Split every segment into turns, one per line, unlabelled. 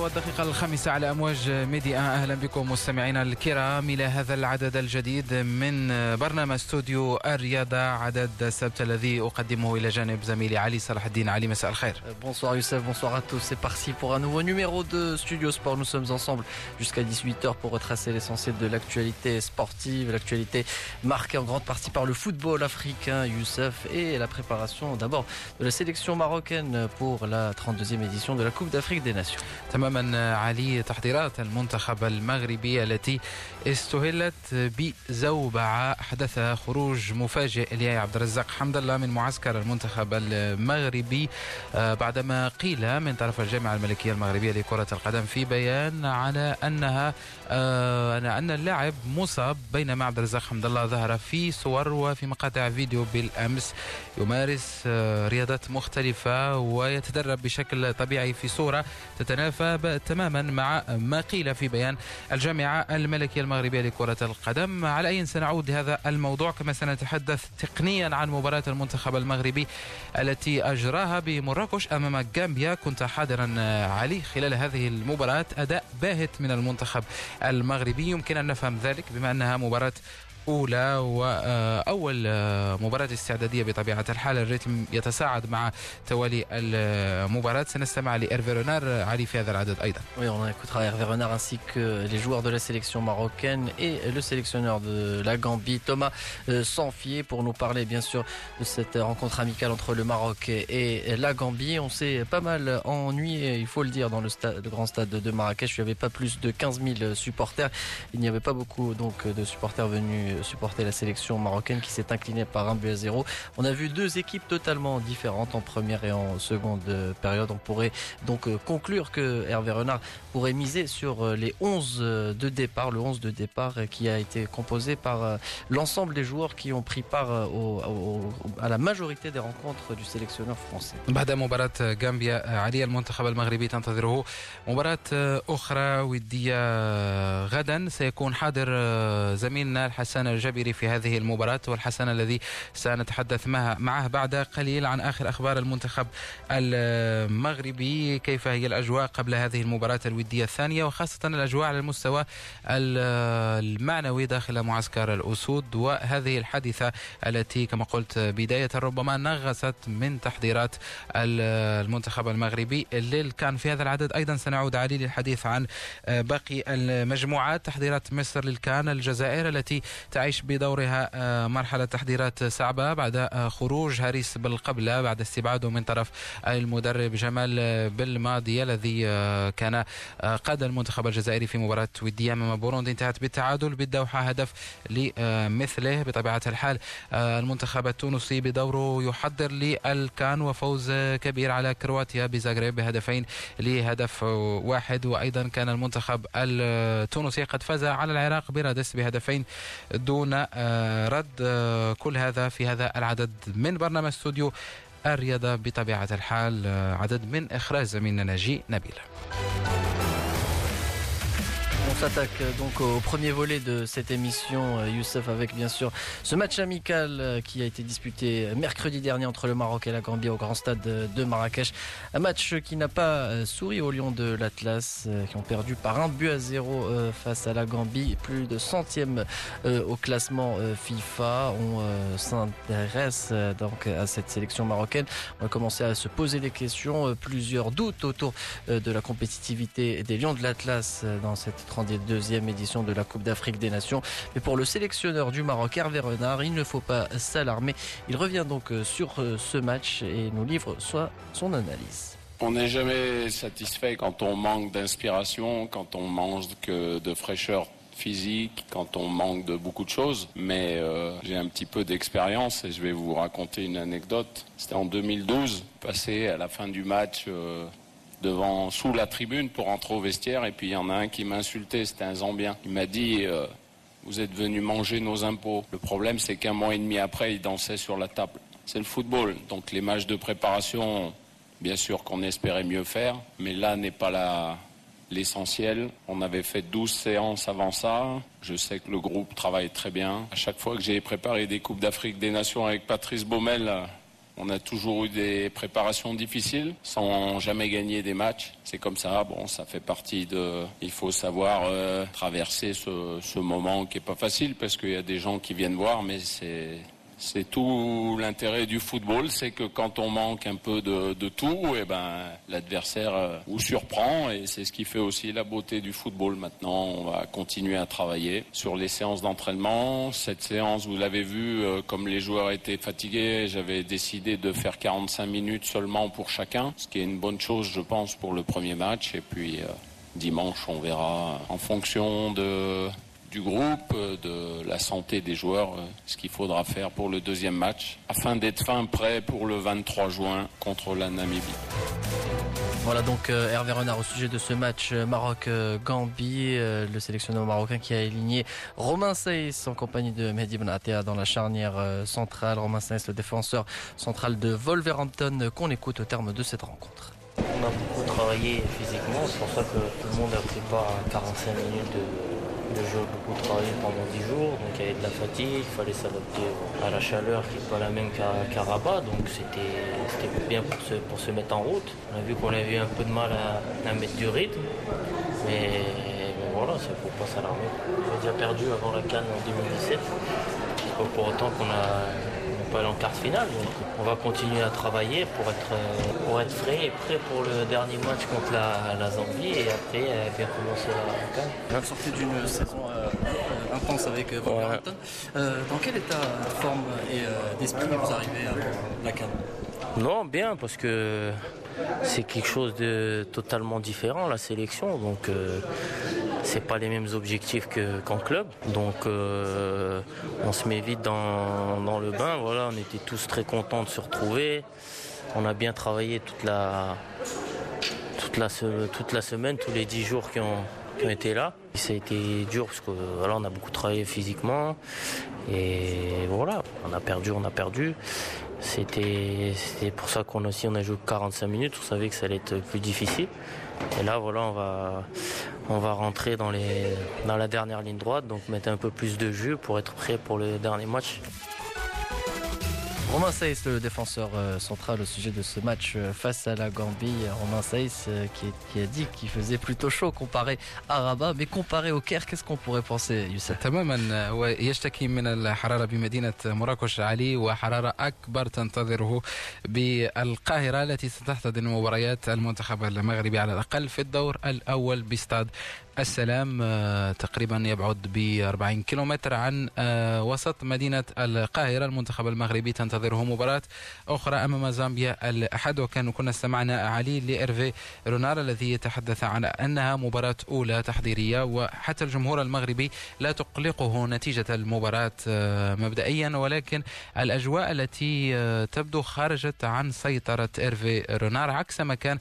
الخامسة والدقيقة الخامسة على أمواج ميديا أهلا بكم مستمعينا الكرام إلى هذا العدد الجديد من برنامج استوديو الرياضة عدد السبت الذي أقدمه إلى جانب زميلي علي صلاح الدين علي مساء الخير
Bonsoir Youssef, bonsoir à tous. C'est parti pour un nouveau numéro de Studio Sport. Nous sommes ensemble jusqu'à 18h pour retracer l'essentiel de l'actualité sportive, l'actualité marquée en grande partie par le football africain, Youssef, et la préparation d'abord de la sélection marocaine pour la 32e édition de la Coupe d'Afrique des Nations.
تماما علي تحضيرات المنتخب المغربي التي استهلت بزوبعة حدث خروج مفاجئ لعبد الرزاق حمد الله من معسكر المنتخب المغربي. آه، بعدما قيل من طرف الجامعة الملكية المغربية لكرة القدم في بيان على أنها آه، أن اللاعب مصاب بينما عبد الرزاق حمد الله ظهر في صور وفي مقاطع فيديو بالأمس يمارس آه، رياضات مختلفة ويتدرب بشكل طبيعي في صورة تتنافى تماما مع ما قيل في بيان الجامعة الملكية المغربية لكرة القدم. على أي سنعود لهذا الموضوع؟ كما سنتحدث تقنيا عن مباراة المنتخب المغربي التي أجراها بمراكش أمام غامبيا. كنت حاضرا علي خلال هذه المباراة. أداء باهت من المنتخب المغربي. يمكن أن نفهم ذلك بما أنها مباراة أولى وأول مباراة استعدادية بطبيعة الحال الريتم يتساعد مع توالي المباراة سنستمع لإيرفي رونار علي في هذا العدد أيضا
Oui, on écoutera Hervé Renard ainsi que les joueurs de la sélection marocaine et le sélectionneur de la Gambie, Thomas euh, Sanfier, pour nous parler bien sûr de cette rencontre amicale entre le Maroc et la Gambie. On s'est pas mal ennuyé, il faut le dire, dans le, stade, le grand stade de Marrakech. Il n'y avait pas plus de 15 000 supporters. Il n'y avait pas beaucoup donc de supporters venus supporter la sélection marocaine qui s'est inclinée par un but à zéro. On a vu deux équipes totalement différentes en première et en seconde euh, période. On pourrait donc euh, conclure que Hervé Renard pourrait miser sur euh, les 11 euh, de départ, le 11 de départ euh, qui a été composé par euh, l'ensemble des joueurs qui ont pris part euh, au- au- à la majorité des rencontres du sélectionneur français.
بعد مباراة غامبيا علي المنتخب المغربي تنتظره مباراة أخرى ودية غدا سيكون حاضر زميلنا الحسن الجبري في هذه المباراة والحسن الذي سنتحدث معه بعد قليل عن آخر أخبار المنتخب المغربي كيف هي الأجواء قبل هذه المباراة الودية الثانية وخاصة الأجواء على المستوى ال- المعنوي داخل معسكر الأسود وهذه الحادثة التي كما قلت بداية ربما نغصت من تحضيرات ال- المنتخب المغربي الليل كان في هذا العدد. أيضا سنعود علي للحديث عن باقي المجموعات تحضيرات مصر للكان الجزائر التي تعيش بدورها آه، مرحلة تحضيرات صعبة بعد آه، خروج هاريس بالقبلة بعد استبعاده من طرف المدرب جمال آه، بالماضي الذي كان قاد المنتخب الجزائري في مباراة ودية أمام بوروندي. انتهت بالتعادل بالدوحة هدف لمثله. بطبيعة الحال المنتخب التونسي بدوره يحضر للكان وفوز كبير على كرواتيا بزاغريب بهدفين لهدف واحد. وأيضا كان المنتخب التونسي قد فاز على العراق برادس بهدفين دون آه، رد آه، كل هذا في هذا العدد من برنامج استوديو الرياضة بطبيعة الحال آه، عدد من إخراج زميلنا ناجي نبيل.
On s'attaque euh, donc au premier volet de cette émission, euh, Youssef, avec bien sûr ce match amical euh, qui a été disputé mercredi dernier entre le Maroc et la Gambie au grand stade de Marrakech. Un match qui n'a pas souri aux Lions de l'Atlas, qui ont perdu par un but à zéro face à la Gambie, plus de centième au classement FIFA. On s'intéresse donc à cette sélection marocaine. On a commencé à se poser des questions, plusieurs doutes autour de la compétitivité des Lions de l'Atlas dans cette 32e édition de la Coupe d'Afrique des Nations. Mais pour le sélectionneur du Maroc, Hervé Renard, il ne faut pas s'alarmer. Il revient donc euh, sur euh, ce match et nous livre soit son analyse.
On n'est jamais satisfait quand on manque d'inspiration, quand on manque que de fraîcheur physique, quand on manque de beaucoup de choses. Mais euh, j'ai un petit peu d'expérience et je vais vous raconter une anecdote. C'était en 2012, passé à la fin du match devant sous la tribune pour entrer au vestiaire et puis il y en a un qui m'a insulté, c'était un Zambien. Il m'a dit euh, vous êtes venu manger nos impôts. Le problème c'est qu'un mois et demi après il dansait sur la table. C'est le football, donc les matchs de préparation Bien sûr qu'on espérait mieux faire, mais là n'est pas la, l'essentiel. On avait fait 12 séances avant ça. Je sais que le groupe travaille très bien. À chaque fois que j'ai préparé des Coupes d'Afrique des Nations avec Patrice Baumel, On a toujours eu des préparations difficiles sans jamais gagner des matchs. C'est comme ça. Bon, ça fait partie de. Il faut savoir euh, traverser ce, ce moment qui est pas facile parce qu'il y a des gens qui viennent voir, mais c'est c'est tout l'intérêt du football, c'est que quand on manque un peu de, tout, et eh ben l'adversaire euh, vous surprend et c'est ce qui fait aussi la beauté du football. Maintenant, on va continuer à travailler sur les séances d'entraînement. Cette séance, vous l'avez vu, euh, comme les joueurs étaient fatigués, j'avais décidé de faire 45 minutes seulement pour chacun, ce qui est une bonne chose, je pense, pour le premier match. Et puis euh, dimanche, on verra en fonction de du groupe, de la santé des joueurs, euh, ce qu'il faudra faire pour le deuxième match, afin d'être fin prêt pour le 23 juin contre la Namibie.
Voilà donc euh, Hervé Renard au sujet de ce match euh, Maroc-Gambie, le sélectionneur marocain qui a aligné Romain Seyss en compagnie de Mehdi Benatea dans la charnière centrale. Romain Seyss, le défenseur central de Wolverhampton, qu'on écoute au terme de cette rencontre.
On a beaucoup travaillé physiquement, c'est pour ça que tout le monde a pris part à 45 minutes de le jeu beaucoup travaillé pendant 10 jours, donc il y avait de la fatigue, il fallait s'adapter à la chaleur qui n'est pas la même qu'à Rabat, donc c'était bien pour se, pour se mettre en route. On a vu qu'on avait eu un peu de mal à, mettre du rythme, mais, voilà, c'est pour pas s'alarmer. On a déjà perdu avant la Cannes en 2017, c'est pas pour autant qu'on a aller en quart finale. on va continuer à travailler pour être, euh, pour être frais et prêt pour le dernier match contre la, Zambie et après euh, bien commencer la
canne. Vous sortez d'une saison euh, intense avec Wolverhampton. dans quel état de forme et d'esprit vous arrivez à la canne?
Non, bien parce que c'est quelque chose de totalement différent la sélection donc c'est pas les mêmes objectifs qu'en club. Donc euh, on se met vite dans, le bain. Voilà, on était tous très contents de se retrouver. On a bien travaillé toute la, toute la, semaine, tous les dix jours qui ont, été là. Ça a été dur parce que a beaucoup travaillé physiquement. Et voilà, on a perdu, on a perdu. C'était pour ça qu'on aussi on a joué 45 minutes. On savait que ça allait être plus difficile. Et là, voilà, on va, on va rentrer dans, les, dans la dernière ligne droite, donc mettre un peu plus de jus pour être prêt pour le dernier match.
Romain Saïs, le défenseur euh, central au sujet de ce match euh, face à la Gambie. Romain Saïs euh, qui, a dit qu'il faisait plutôt chaud comparé à Rabat, mais comparé au Caire, qu'est-ce qu'on pourrait penser, Youssef
تماما ويشتكي من الحرارة بمدينة مراكش علي وحرارة أكبر تنتظره بالقاهرة التي ستحتضن مباريات المنتخب المغربي على الأقل في الدور الأول باستاد السلام آه، تقريبا يبعد ب 40 كيلومتر عن آه، وسط مدينة القاهرة المنتخب المغربي تنتظره مباراة أخرى أمام زامبيا الأحد. وكان كنا استمعنا علي لإرفي رونار الذي يتحدث عن أنها مباراة أولى تحضيرية وحتى الجمهور المغربي لا تقلقه نتيجة المباراة آه، مبدئيا. ولكن الأجواء التي تبدو خرجت عن سيطرة إرفي رونار عكس ما كان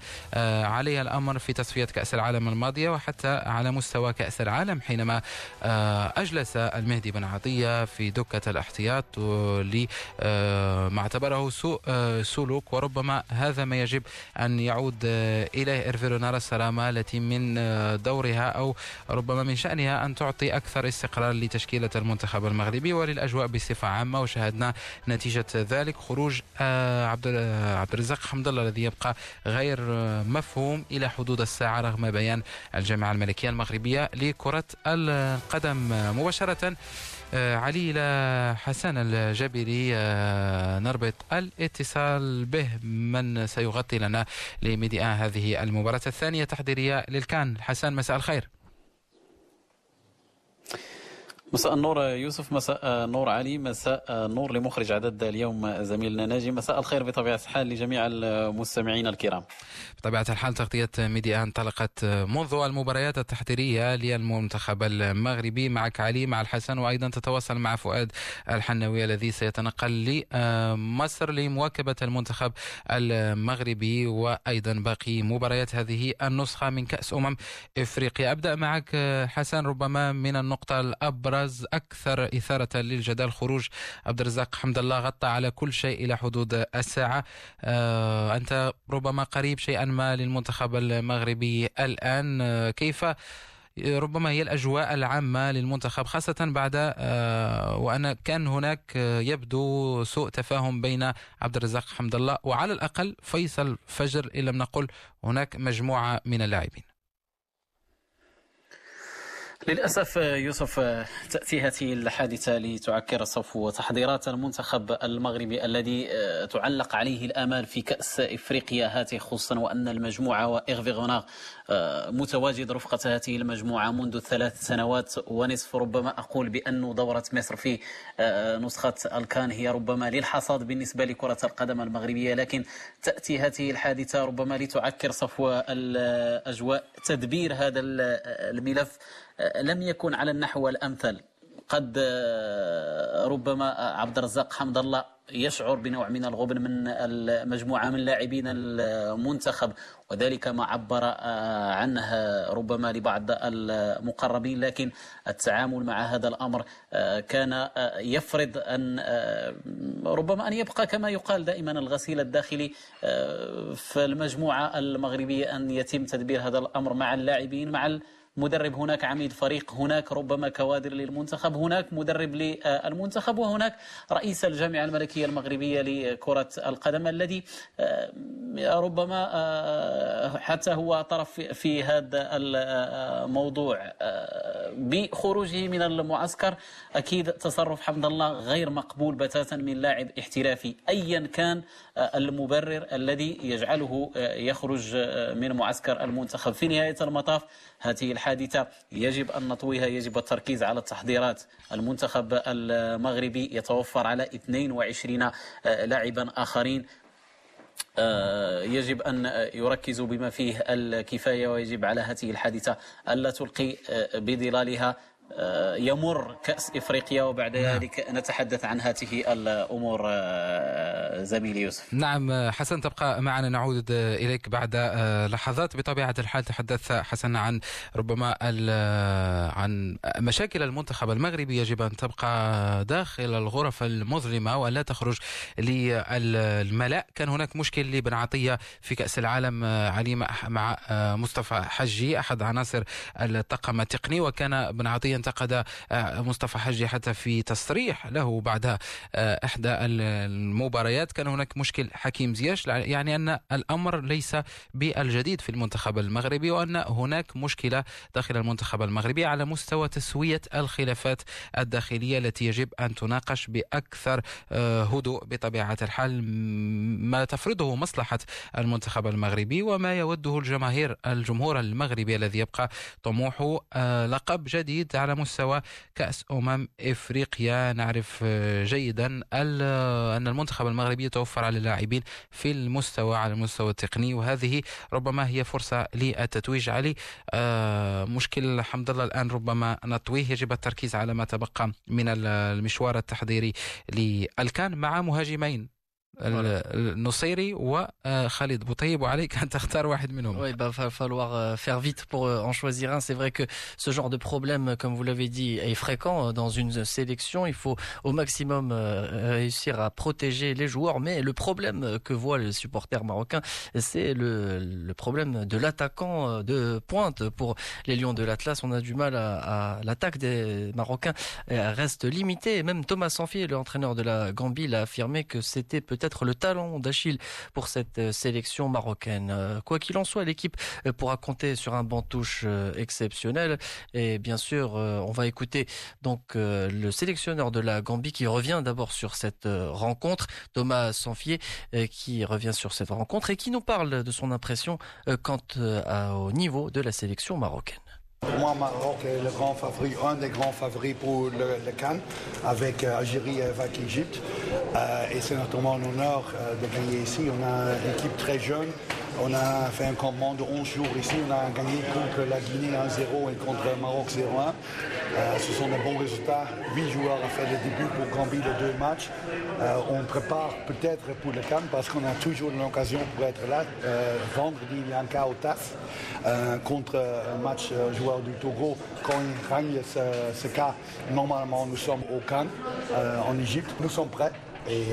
عليه الأمر في تصفية كأس العالم الماضية وحتى على مستوى كأس العالم حينما آه، أجلس المهدي بن عطية في دكة الاحتياط لما آه، اعتبره سوء آه، سلوك وربما هذا ما يجب أن يعود إليه. إرفيرونارا السلامة التي من دورها أو ربما من شأنها أن تعطي أكثر استقرار لتشكيلة المنتخب المغربي وللأجواء بصفة عامة وشاهدنا نتيجة ذلك. خروج عبد عبد الرزاق حمد الله الذي يبقى غير مفهوم إلى حدود الساعة رغم بيان الجامعة الملكية. المغربية لكرة القدم مباشرة. آه، علي إلى حسن الجبري آه، نربط الاتصال به. من سيغطي لنا لميديا هذه المباراة الثانية تحضيرية للكان. حسن مساء الخير.
مساء النور يوسف مساء نور علي مساء نور لمخرج عدد اليوم زميلنا ناجي مساء الخير بطبيعة الحال لجميع المستمعين الكرام.
بطبيعة الحال تغطية ميديا انطلقت منذ المباريات التحضيرية للمنتخب المغربي معك علي مع الحسن وأيضا تتواصل مع فؤاد الحناوي الذي سيتنقل لمصر لمواكبة المنتخب المغربي وأيضا باقي مباريات هذه النسخة من كأس أمم إفريقيا. أبدأ معك حسن ربما من النقطة الأبرز برز أكثر إثارة للجدل خروج عبد الرزاق حمد الله غطى على كل شيء إلى حدود الساعة. آه، أنت ربما قريب شيئا ما للمنتخب المغربي الآن. آه، كيف ربما هي الأجواء العامة للمنتخب خاصة بعد وأن كان هناك يبدو سوء تفاهم بين عبد الرزاق حمد الله وعلى الأقل فيصل فجر إن لم نقل هناك مجموعة من اللاعبين.
للأسف يوسف تأتي هذه الحادثة لتعكر صفو تحضيرات المنتخب المغربي الذي تعلق عليه الآمال في كأس إفريقيا هذه خصوصا وأن المجموعة وإغفي غوناغ متواجد رفقة هذه المجموعة منذ ثلاث سنوات ونصف ربما أقول بأن دورة مصر في نسخة الكان هي ربما للحصاد بالنسبة لكرة القدم المغربية لكن تأتي هذه الحادثة ربما لتعكر صفو الأجواء تدبير هذا الملف لم يكن على النحو الأمثل. قد ربما عبد الرزاق حمد الله يشعر بنوع من الغبن من المجموعة من لاعبين المنتخب وذلك ما عبر عنه ربما لبعض المقربين لكن التعامل مع هذا الأمر كان يفرض أن ربما أن يبقى كما يقال دائما الغسيل الداخلي في المجموعة المغربية أن يتم تدبير هذا الأمر مع اللاعبين مع مدرب هناك عميد فريق هناك ربما كوادر للمنتخب هناك مدرب للمنتخب وهناك رئيس الجامعة الملكية المغربية لكرة القدم الذي ربما حتى هو طرف في هذا الموضوع. بخروجه من المعسكر أكيد تصرف حمد الله غير مقبول بتاتا من لاعب احترافي أيا كان المبرر الذي يجعله يخرج من معسكر المنتخب. في نهاية المطاف هذه الحادثة يجب أن نطويها يجب التركيز على التحضيرات. المنتخب المغربي يتوفر على 22 لاعبا آخرين. يجب أن يركزوا بما فيه الكفاية ويجب على هذه الحادثة ألا تلقي بظلالها. يمر كأس إفريقيا وبعد نعم. ذلك نتحدث عن هذه الأمور زميلي يوسف.
نعم حسن تبقى معنا نعود إليك بعد لحظات. بطبيعة الحال تحدث حسن عن ربما عن مشاكل المنتخب المغربي. يجب أن تبقى داخل الغرف المظلمة ولا تخرج للملاء كان هناك مشكل لبن عطية في كأس العالم علي مع مصطفى حجي أحد عناصر الطاقم التقني. وكان بن عطية انتقد مصطفى حجي حتى في تصريح له بعد إحدى المباريات. كان هناك مشكل حكيم زياش يعني أن الأمر ليس بالجديد في المنتخب المغربي وأن هناك مشكلة داخل المنتخب المغربي على مستوى تسوية الخلافات الداخلية التي يجب أن تناقش بأكثر هدوء بطبيعة الحال ما تفرضه مصلحة المنتخب المغربي وما يوده الجماهير الجمهور المغربي الذي يبقى طموحه لقب جديد على مستوى كأس أمم إفريقيا. نعرف جيدا أن المنتخب المغربي يتوفر على اللاعبين في المستوى على المستوى التقني. وهذه ربما هي فرصة للتتويج. علي مشكل حمد الله الآن ربما نطويه. يجب التركيز على ما تبقى من المشوار التحضيري للكان مع مهاجمين. Nosseiri ou Khalid Boutaïb, عليك أن تختار واحد منهم.
Oui, il va falloir faire vite pour en choisir un. C'est vrai que ce genre de problème, comme vous l'avez dit, est fréquent dans une sélection. Il faut au maximum réussir à protéger les joueurs. Mais le problème que voient les supporters marocains, c'est le, le, problème de l'attaquant de pointe. Pour les Lions de l'Atlas, on a du mal à, à l'attaque des Marocains reste limitée. Et même Thomas Sanfier, l'entraîneur de la Gambie, l'a affirmé que c'était peut-être le talent d'Achille pour cette euh, sélection marocaine. Euh, quoi qu'il en soit, l'équipe euh, pourra compter sur un banc touche exceptionnel. Et bien sûr, on va écouter donc le sélectionneur de la Gambie qui revient d'abord sur cette rencontre, Thomas Sanfier, qui revient sur cette rencontre et qui nous parle de son impression quant au niveau de la sélection marocaine.
Pour moi, Maroc est le grand favori, un des grands favoris pour le, Cannes, avec euh, Algérie et avec l'Égypte. Euh, et c'est notamment un honneur euh, de gagner ici. On a une équipe très jeune. On a fait un campement de 11 jours ici. On a gagné contre la Guinée 1-0 et contre le Maroc 0-1. Euh, ce sont des bons résultats. 8 joueurs ont fait le début pour Gambie de deux matchs. Euh, on prépare peut-être pour le Cannes parce qu'on a toujours l'occasion pour être là. Euh, vendredi, il y a un cas au TAF contre un match joueur du Togo. Quand il gagne ce, ce, cas, normalement nous sommes au Cannes en Égypte. Nous sommes prêts. Et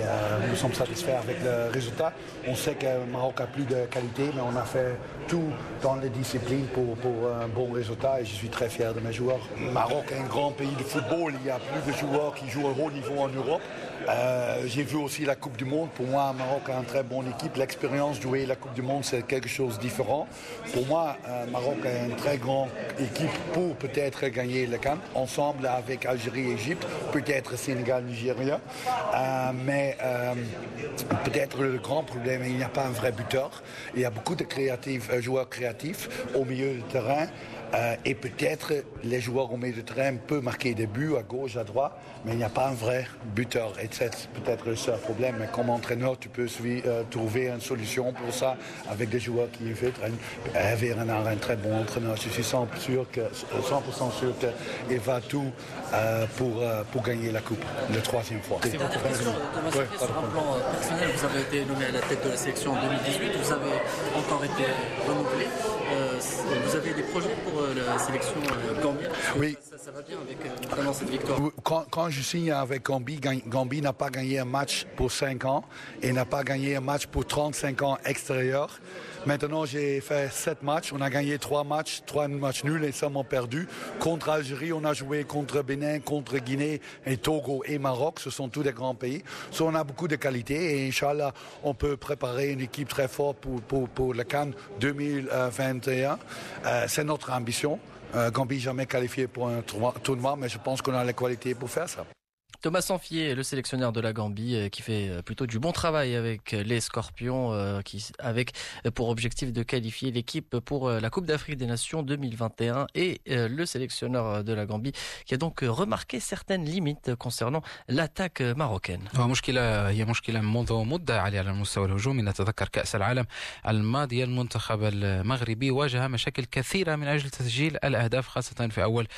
nous sommes satisfaits avec le résultat. On sait que le Maroc a plus de qualité, mais on a fait tout dans les disciplines pour, un bon résultat et je suis très fier de mes joueurs. Le Maroc est un grand pays de football, il y a plus de joueurs qui jouent au haut niveau en Europe. Euh, j'ai vu aussi la Coupe du Monde. Pour moi, le Maroc a une très bonne équipe. L'expérience de jouer la Coupe du Monde, c'est quelque chose de différent. Pour moi, le euh, Maroc a une très grande équipe pour peut-être gagner le camp. Ensemble avec Algérie Égypte, peut-être Sénégal, Nigeria. Euh, mais peut-être le grand problème, il n'y a pas un vrai buteur. Il y a beaucoup de créatifs, joueurs créatifs au milieu du terrain. Euh, et peut-être les joueurs au milieu de terrain peuvent marquer des buts à gauche, à droite, mais il n'y a pas un vrai buteur. Et c'est peut-être le seul problème. Mais comme entraîneur, tu peux euh, trouver une solution pour ça avec des joueurs qui veulent avoir un, un, très bon entraîneur. Je suis 100%, sûr que, 100 sûr qu'il va tout euh, pour, pour gagner la Coupe, la troisième fois.
C'est votre question, Thomas sur un plan personnel, vous avez été nommé à la tête de la sélection en 2018, vous avez encore été renouvelé. vous avez des projets pour la sélection euh, Gambie.
Oui.
Ça, va bien avec euh, notamment cette victoire.
Quand, je signe avec Gambie, Gambie n'a pas gagné un match pour 5 ans et n'a pas gagné un match pour 35 ans extérieur. Maintenant, j'ai fait 7 matchs. On a gagné 3 matchs, 3 matchs nuls et seulement perdu. Contre Algérie, on a joué contre Bénin, contre Guinée et Togo et Maroc. Ce sont tous des grands pays. So, on a beaucoup de qualité et Inch'Allah, on peut préparer une équipe très forte pour, pour, pour le Cannes 2021. Euh, c'est notre ambition. Euh, Gambie jamais qualifié pour un tournoi, mais je pense qu'on a les qualités pour faire ça.
Thomas Sanfier, le sélectionneur de la Gambie, euh, qui fait euh, plutôt du bon travail avec les Scorpions, euh, qui, avec pour objectif de qualifier l'équipe pour la Coupe d'Afrique des Nations 2021, et le sélectionneur de la Gambie, qui a donc remarqué certaines limites concernant l'attaque marocaine.
مشكلة هي مشكلة منذ مدة على المستوى الهجومي نتذكر كأس العالم الماضي المنتخب المغربي واجه مشاكل كثيرة من أجل تسجيل الأهداف خاصة في أول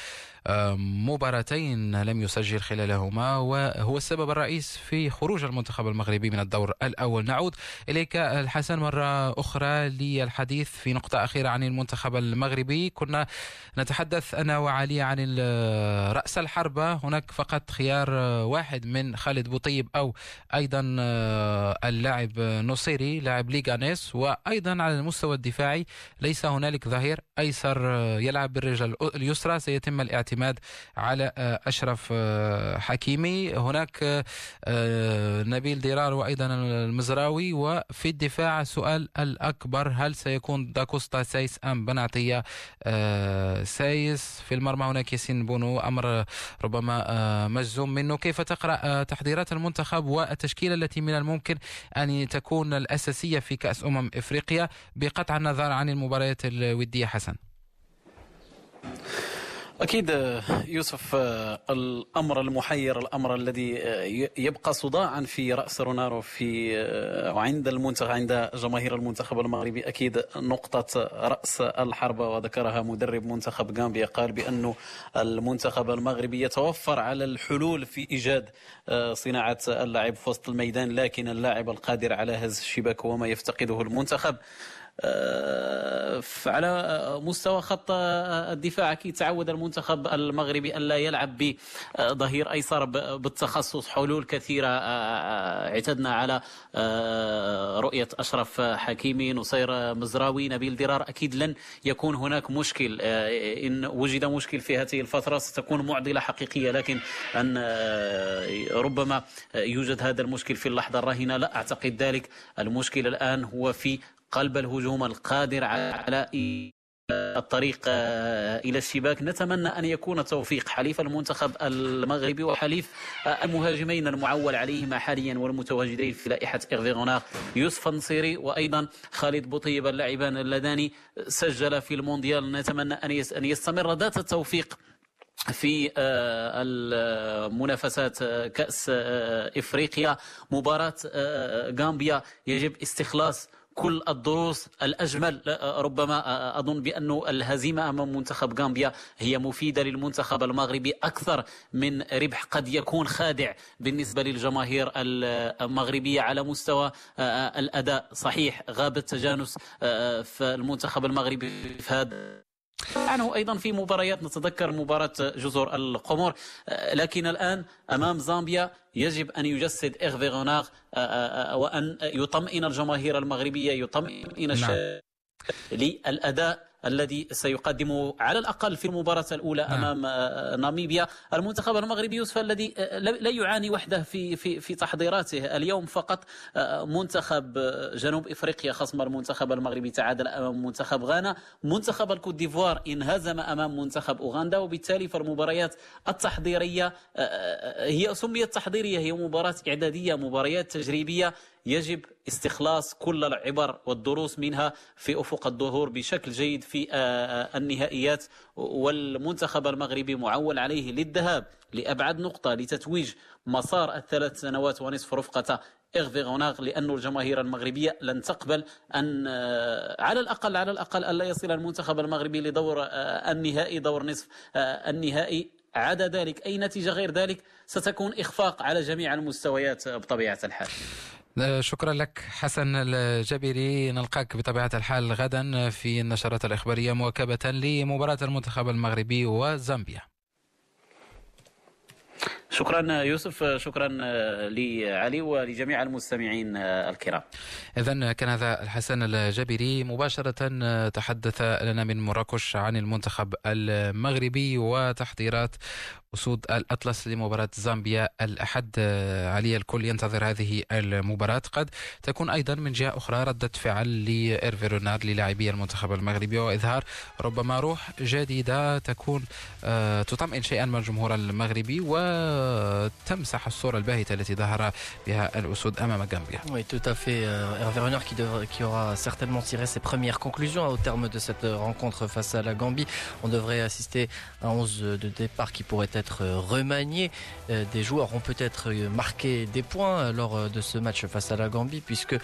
مباراتين لم يسجل خلالهما وهو السبب الرئيس في خروج المنتخب المغربي من الدور الأول. نعود إليك الحسن مرة أخرى للحديث في نقطة أخيرة عن المنتخب المغربي. كنا نتحدث أنا وعلي عن رأس الحربة هناك فقط خيار واحد من خالد بوطيب أو أيضا اللاعب نصيري لاعب ليغانيس وأيضا على المستوى الدفاعي ليس هنالك ظهير أيسر يلعب بالرجل اليسرى. سيتم الاعتماد الاعتماد على أشرف حكيمي. هناك نبيل ديرار وأيضا المزراوي. وفي الدفاع السؤال الأكبر هل سيكون داكوستا سايس أم بنعطية سايس في المرمى هناك ياسين بونو أمر ربما مجزوم منه. كيف تقرأ تحضيرات المنتخب والتشكيلة التي من الممكن أن تكون الأساسية في كأس أمم إفريقيا؟ بقطع النظر عن المباريات الودية حسن.
أكيد يوسف الأمر المحير الأمر الذي يبقى صداعا في رأس رونارو في وعند المنتخب عند جماهير المنتخب المغربي. أكيد نقطة رأس الحربة وذكرها مدرب منتخب غامبيا قال بأن المنتخب المغربي يتوفر على الحلول في إيجاد صناعة اللاعب في وسط الميدان لكن اللاعب القادر على هز الشباك هو ما يفتقده المنتخب. آه، على مستوى خط الدفاع. أكيد تعود المنتخب المغربي الا يلعب بظهير أيسر بالتخصص. حلول كثيرة آه، آه، اعتدنا على رؤية أشرف حكيمي نصير مزراوي نبيل درار. أكيد لن يكون هناك مشكل إن وجد مشكل في هذه الفترة ستكون معضلة حقيقية. لكن أن ربما يوجد هذا المشكل في اللحظة الراهنة لا أعتقد ذلك. المشكل الآن هو في قلب الهجوم القادر على الطريق إلى الشباك. نتمنى أن يكون توفيق حليف المنتخب المغربي وحليف المهاجمين المعول عليهما حاليا والمتواجدين في لائحة إغفي يوسف النصيري وأيضا خالد بوطيب اللاعبان اللذان سجل في المونديال. نتمنى أن يستمر ذات التوفيق في المنافسات كأس إفريقيا. مباراة غامبيا يجب استخلاص كل الدروس الأجمل ربما أظن بأن الهزيمة أمام منتخب غامبيا هي مفيدة للمنتخب المغربي أكثر من ربح قد يكون خادع بالنسبة للجماهير المغربية على مستوى الأداء. صحيح غاب التجانس في المنتخب المغربي في هذا عنه أيضا في مباريات نتذكر مباراة جزر القمر لكن الآن أمام زامبيا يجب أن يجسد إيرفي غوناغ وأن يطمئن الجماهير المغربية يطمئن نعم. للأداء الذي سيقدمه على الأقل في المباراة الأولى نعم. أمام آه، ناميبيا. المنتخب المغربي يوسف الذي آه، لا يعاني وحده في في في تحضيراته اليوم فقط. آه، منتخب جنوب إفريقيا خصم المنتخب المغربي تعادل أمام منتخب غانا. منتخب الكوت ديفوار انهزم أمام منتخب أوغندا وبالتالي فالمباريات التحضيرية هي سميت تحضيرية هي مباراة إعدادية مباريات تجريبية. يجب استخلاص كل العبر والدروس منها في أفق الظهور بشكل جيد في آه، آه، النهائيات. والمنتخب المغربي معول عليه للذهاب لأبعد نقطة لتتويج مسار الثلاث سنوات ونصف رفقة اغفي غوناغ لأن الجماهير المغربية لن تقبل أن آه، على الأقل على الأقل ألا يصل المنتخب المغربي لدور النهائي دور نصف النهائي. عدا ذلك أي نتيجة غير ذلك؟ ستكون إخفاق على جميع المستويات بطبيعة الحال.
شكرا لك حسن الجبري نلقاك بطبيعة الحال غدا في النشرات الإخبارية مواكبة لمباراة المنتخب المغربي وزامبيا.
شكرا يوسف شكرا لعلي ولجميع المستمعين الكرام.
إذا كان هذا الحسن الجبري مباشرة تحدث لنا من مراكش عن المنتخب المغربي وتحضيرات أسود الأطلس لمباراة زامبيا الأحد. آه، علي الكل ينتظر هذه المباراة. قد تكون أيضا من جهة أخرى ردة فعل لإيرفي رونار للاعبي المنتخب المغربي وإظهار ربما روح جديدة تكون آه، تطمئن شيئا من الجمهور المغربي وتمسح الصورة الباهتة التي ظهر بها الأسود أمام غامبيا.
Oui, tout à fait. Euh, Hervé Renard qui, devra, qui aura certainement tiré ses premières conclusions au terme de cette rencontre face à la Gambie. On devrait assister à 11 de départ qui pourrait être être euh, remanié. Euh, des joueurs ont peut-être euh, marqué des points lors de ce match face à la Gambie puisque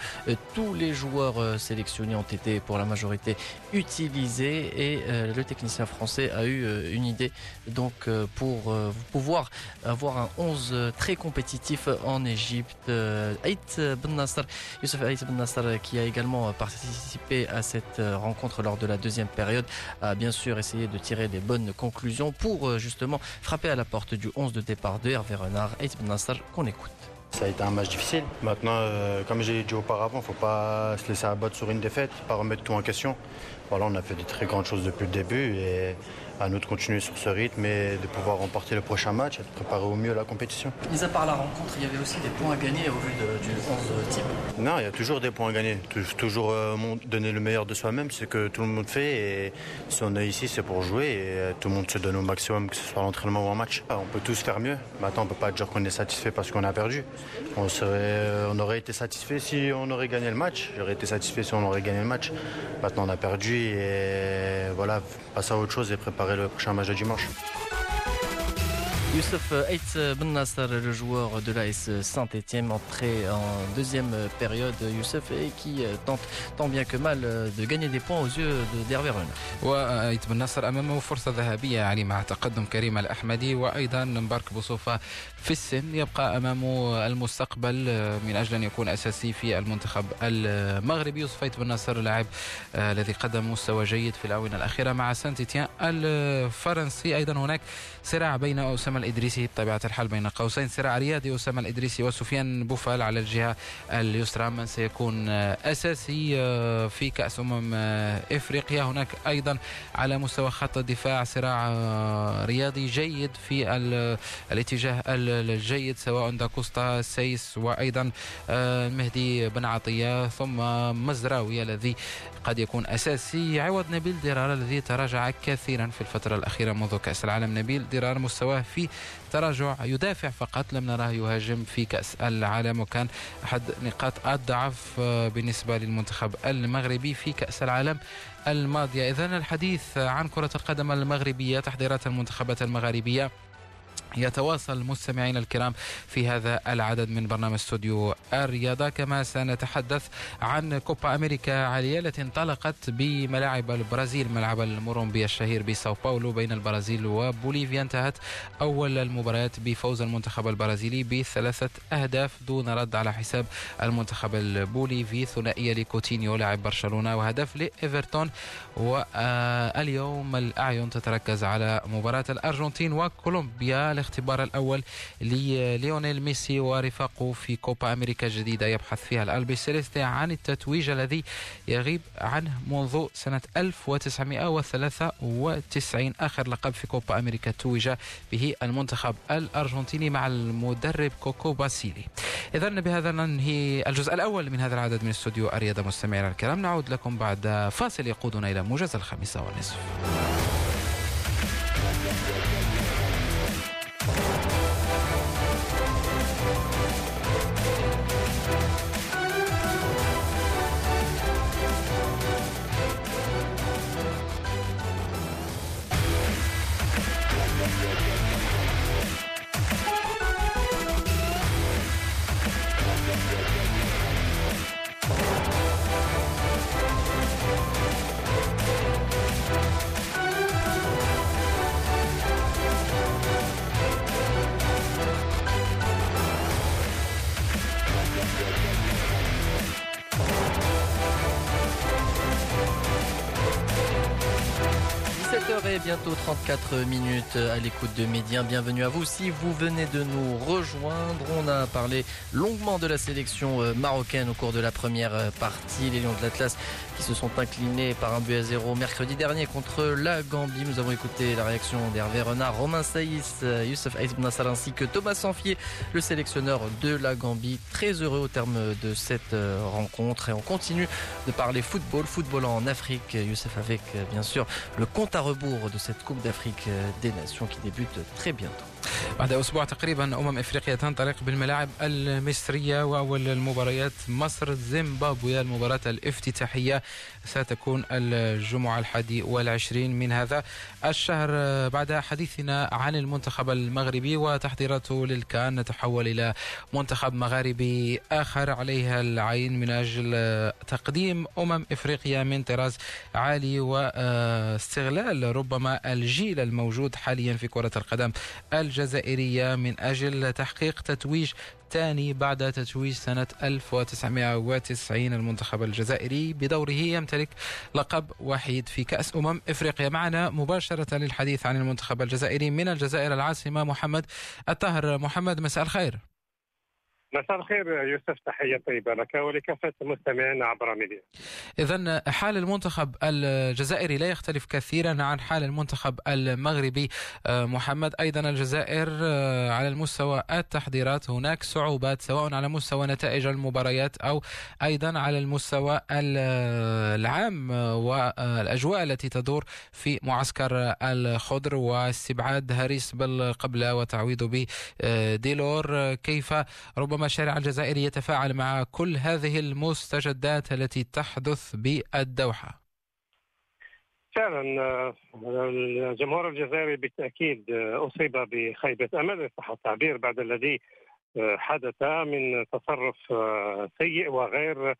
tous les joueurs sélectionnés ont été pour la majorité utilisés et le technicien français a eu une idée donc pour pouvoir avoir un 11 très compétitif en Égypte. Aït Ben Nasser, Youssef Aït Ben Nasser qui a également participé à cette rencontre lors de la deuxième période a bien sûr essayé de tirer des bonnes conclusions pour justement frapper à la porte du 11 de départ de Hervé Renard et Ibn Nasser qu'on écoute.
Ça a été un match difficile. Maintenant, euh, comme j'ai dit auparavant, il ne faut pas se laisser abattre sur une défaite, pas remettre tout en question. Voilà, on a fait des très grandes choses depuis le début à nous de continuer sur ce rythme et de pouvoir remporter le prochain match et de préparer au mieux la compétition.
Mis à part la rencontre, il y avait aussi des points à gagner au vu du 11 type
Non, il y a toujours des points à gagner. Toujours euh, donner le meilleur de soi-même, c'est ce que tout le monde fait. Et si on est ici, c'est pour jouer et euh, tout le monde se donne au maximum, que ce soit l'entraînement ou un match. Ah, on peut tous faire mieux. Maintenant, on ne peut pas dire qu'on est satisfait parce qu'on a perdu. On, serait, euh, on aurait été satisfait si on aurait gagné le match. J'aurais été satisfait si on aurait gagné le match. Maintenant, on a perdu et voilà, passer à autre chose et préparer le prochain match de dimanche.
Youssef Eitz Ben Nasser, le joueur de l'AS Saint-Etienne, entré en deuxième période, Youssef, et qui tente tant bien que mal de gagner des points aux yeux d'Hervé Rennes.
وأيت بن نصر أمامه فرصة ذهبية يعني مع تقدم كريم الأحمدي وأيضا مبارك بوصوفة في السن يبقى أمامه المستقبل من أجل أن يكون أساسي في المنتخب المغربي يوسف أيت بن نصر لاعب الذي قدم مستوى جيد في الآونة الأخيرة مع سانتيتيان الفرنسي أيضا هناك صراع بين أسامة الإدريسي بطبيعة الحال بين قوسين صراع رياضي أسامة الإدريسي وسفيان بوفال على الجهة اليسرى. من سيكون أساسي في كأس أمم إفريقيا. هناك أيضا على مستوى خط الدفاع صراع رياضي جيد في الاتجاه الجيد سواء داكوستا سيس وأيضا مهدي بن عطية ثم مزراوي الذي قد يكون أساسي. عوض نبيل ديرار الذي تراجع كثيرا في الفترة الأخيرة منذ كأس العالم. نبيل ديرار مستواه في تراجع يدافع فقط لم نراه يهاجم في كأس العالم وكان أحد نقاط الضعف بالنسبة للمنتخب المغربي في كأس العالم الماضية. إذن الحديث عن كرة القدم المغربية تحضيرات المنتخبات المغاربية يتواصل مستمعينا الكرام في هذا العدد من برنامج استوديو الرياضة. كما سنتحدث عن كوبا أمريكا عالية التي انطلقت بملاعب البرازيل ملعب المورومبي الشهير بساو باولو بين البرازيل وبوليفيا. انتهت أول المباريات بفوز المنتخب البرازيلي بثلاثة أهداف دون رد على حساب المنتخب البوليفي ثنائية لكوتينيو لاعب برشلونة وهدف لإيفرتون. واليوم الأعين تتركز على مباراة الأرجنتين وكولومبيا. الاختبار الأول لليونيل ميسي ورفاقه في كوبا أمريكا الجديدة. يبحث فيها الألبيسيليستي عن التتويج الذي يغيب عنه منذ سنة 1993 آخر لقب في كوبا أمريكا توج به المنتخب الأرجنتيني مع المدرب كوكو باسيلي. إذا بهذا ننهي الجزء الأول من هذا العدد من استوديو الرياضة مستمعينا الكرام. نعود لكم بعد فاصل يقودنا إلى موجز الخامسة والنصف.
Bientôt 34 minutes à l'écoute de Médien. Bienvenue à vous. Si vous venez de nous rejoindre, on a parlé longuement de la sélection euh, marocaine au cours de la première euh, partie. Les Lions de l'Atlas qui se sont inclinés par un but à zéro mercredi dernier contre la Gambie. Nous avons écouté la réaction d'Hervé Renard, Romain Saïs, euh, Youssef Aïs ainsi que Thomas Sanfier, le sélectionneur de la Gambie. Très heureux au terme de cette rencontre et on continue de parler football, football en Afrique. Youssef avec bien sûr le compte à rebours de cette Coupe d'Afrique des Nations qui débute très bientôt.
بعد أسبوع تقريبا أمم إفريقيا تنطلق بالملاعب المصرية وأول المباريات مصر زيمبابوي المباراة الافتتاحية ستكون الجمعة الحادي والعشرين من هذا الشهر. بعد حديثنا عن المنتخب المغربي وتحضيراته للكان نتحول إلى منتخب مغاربي آخر عليها العين من أجل تقديم أمم إفريقيا من طراز عالي واستغلال ربما الجيل الموجود حاليا في كرة القدم الجزائرية من أجل تحقيق تتويج ثاني بعد تتويج سنة 1990 المنتخب الجزائري بدوره يمتلك لقب وحيد في كأس أمم إفريقيا. معنا مباشرة للحديث عن المنتخب الجزائري من الجزائر العاصمة محمد الطاهر. محمد مساء الخير.
مساء الخير يوسف تحية طيبة لك ولكافة المستمعين عبر ميديا.
إذا حال المنتخب الجزائري لا يختلف كثيرا عن حال المنتخب المغربي. آه، محمد أيضا الجزائر آه، على المستوى التحضيرات هناك صعوبات سواء على مستوى نتائج المباريات أو أيضا على المستوى العام والأجواء التي تدور في معسكر الخضر واستبعاد هاريس بالقبلة وتعويضه بديلور. كيف ربما الشارع الجزائري يتفاعل مع كل هذه المستجدات التي تحدث بالدوحة.
فعلا آه، الجمهور الجزائري بالتأكيد آه، أصيب بخيبة أمل. ان صح التعبير بعد الذي آه، حدث من تصرف سيء وغير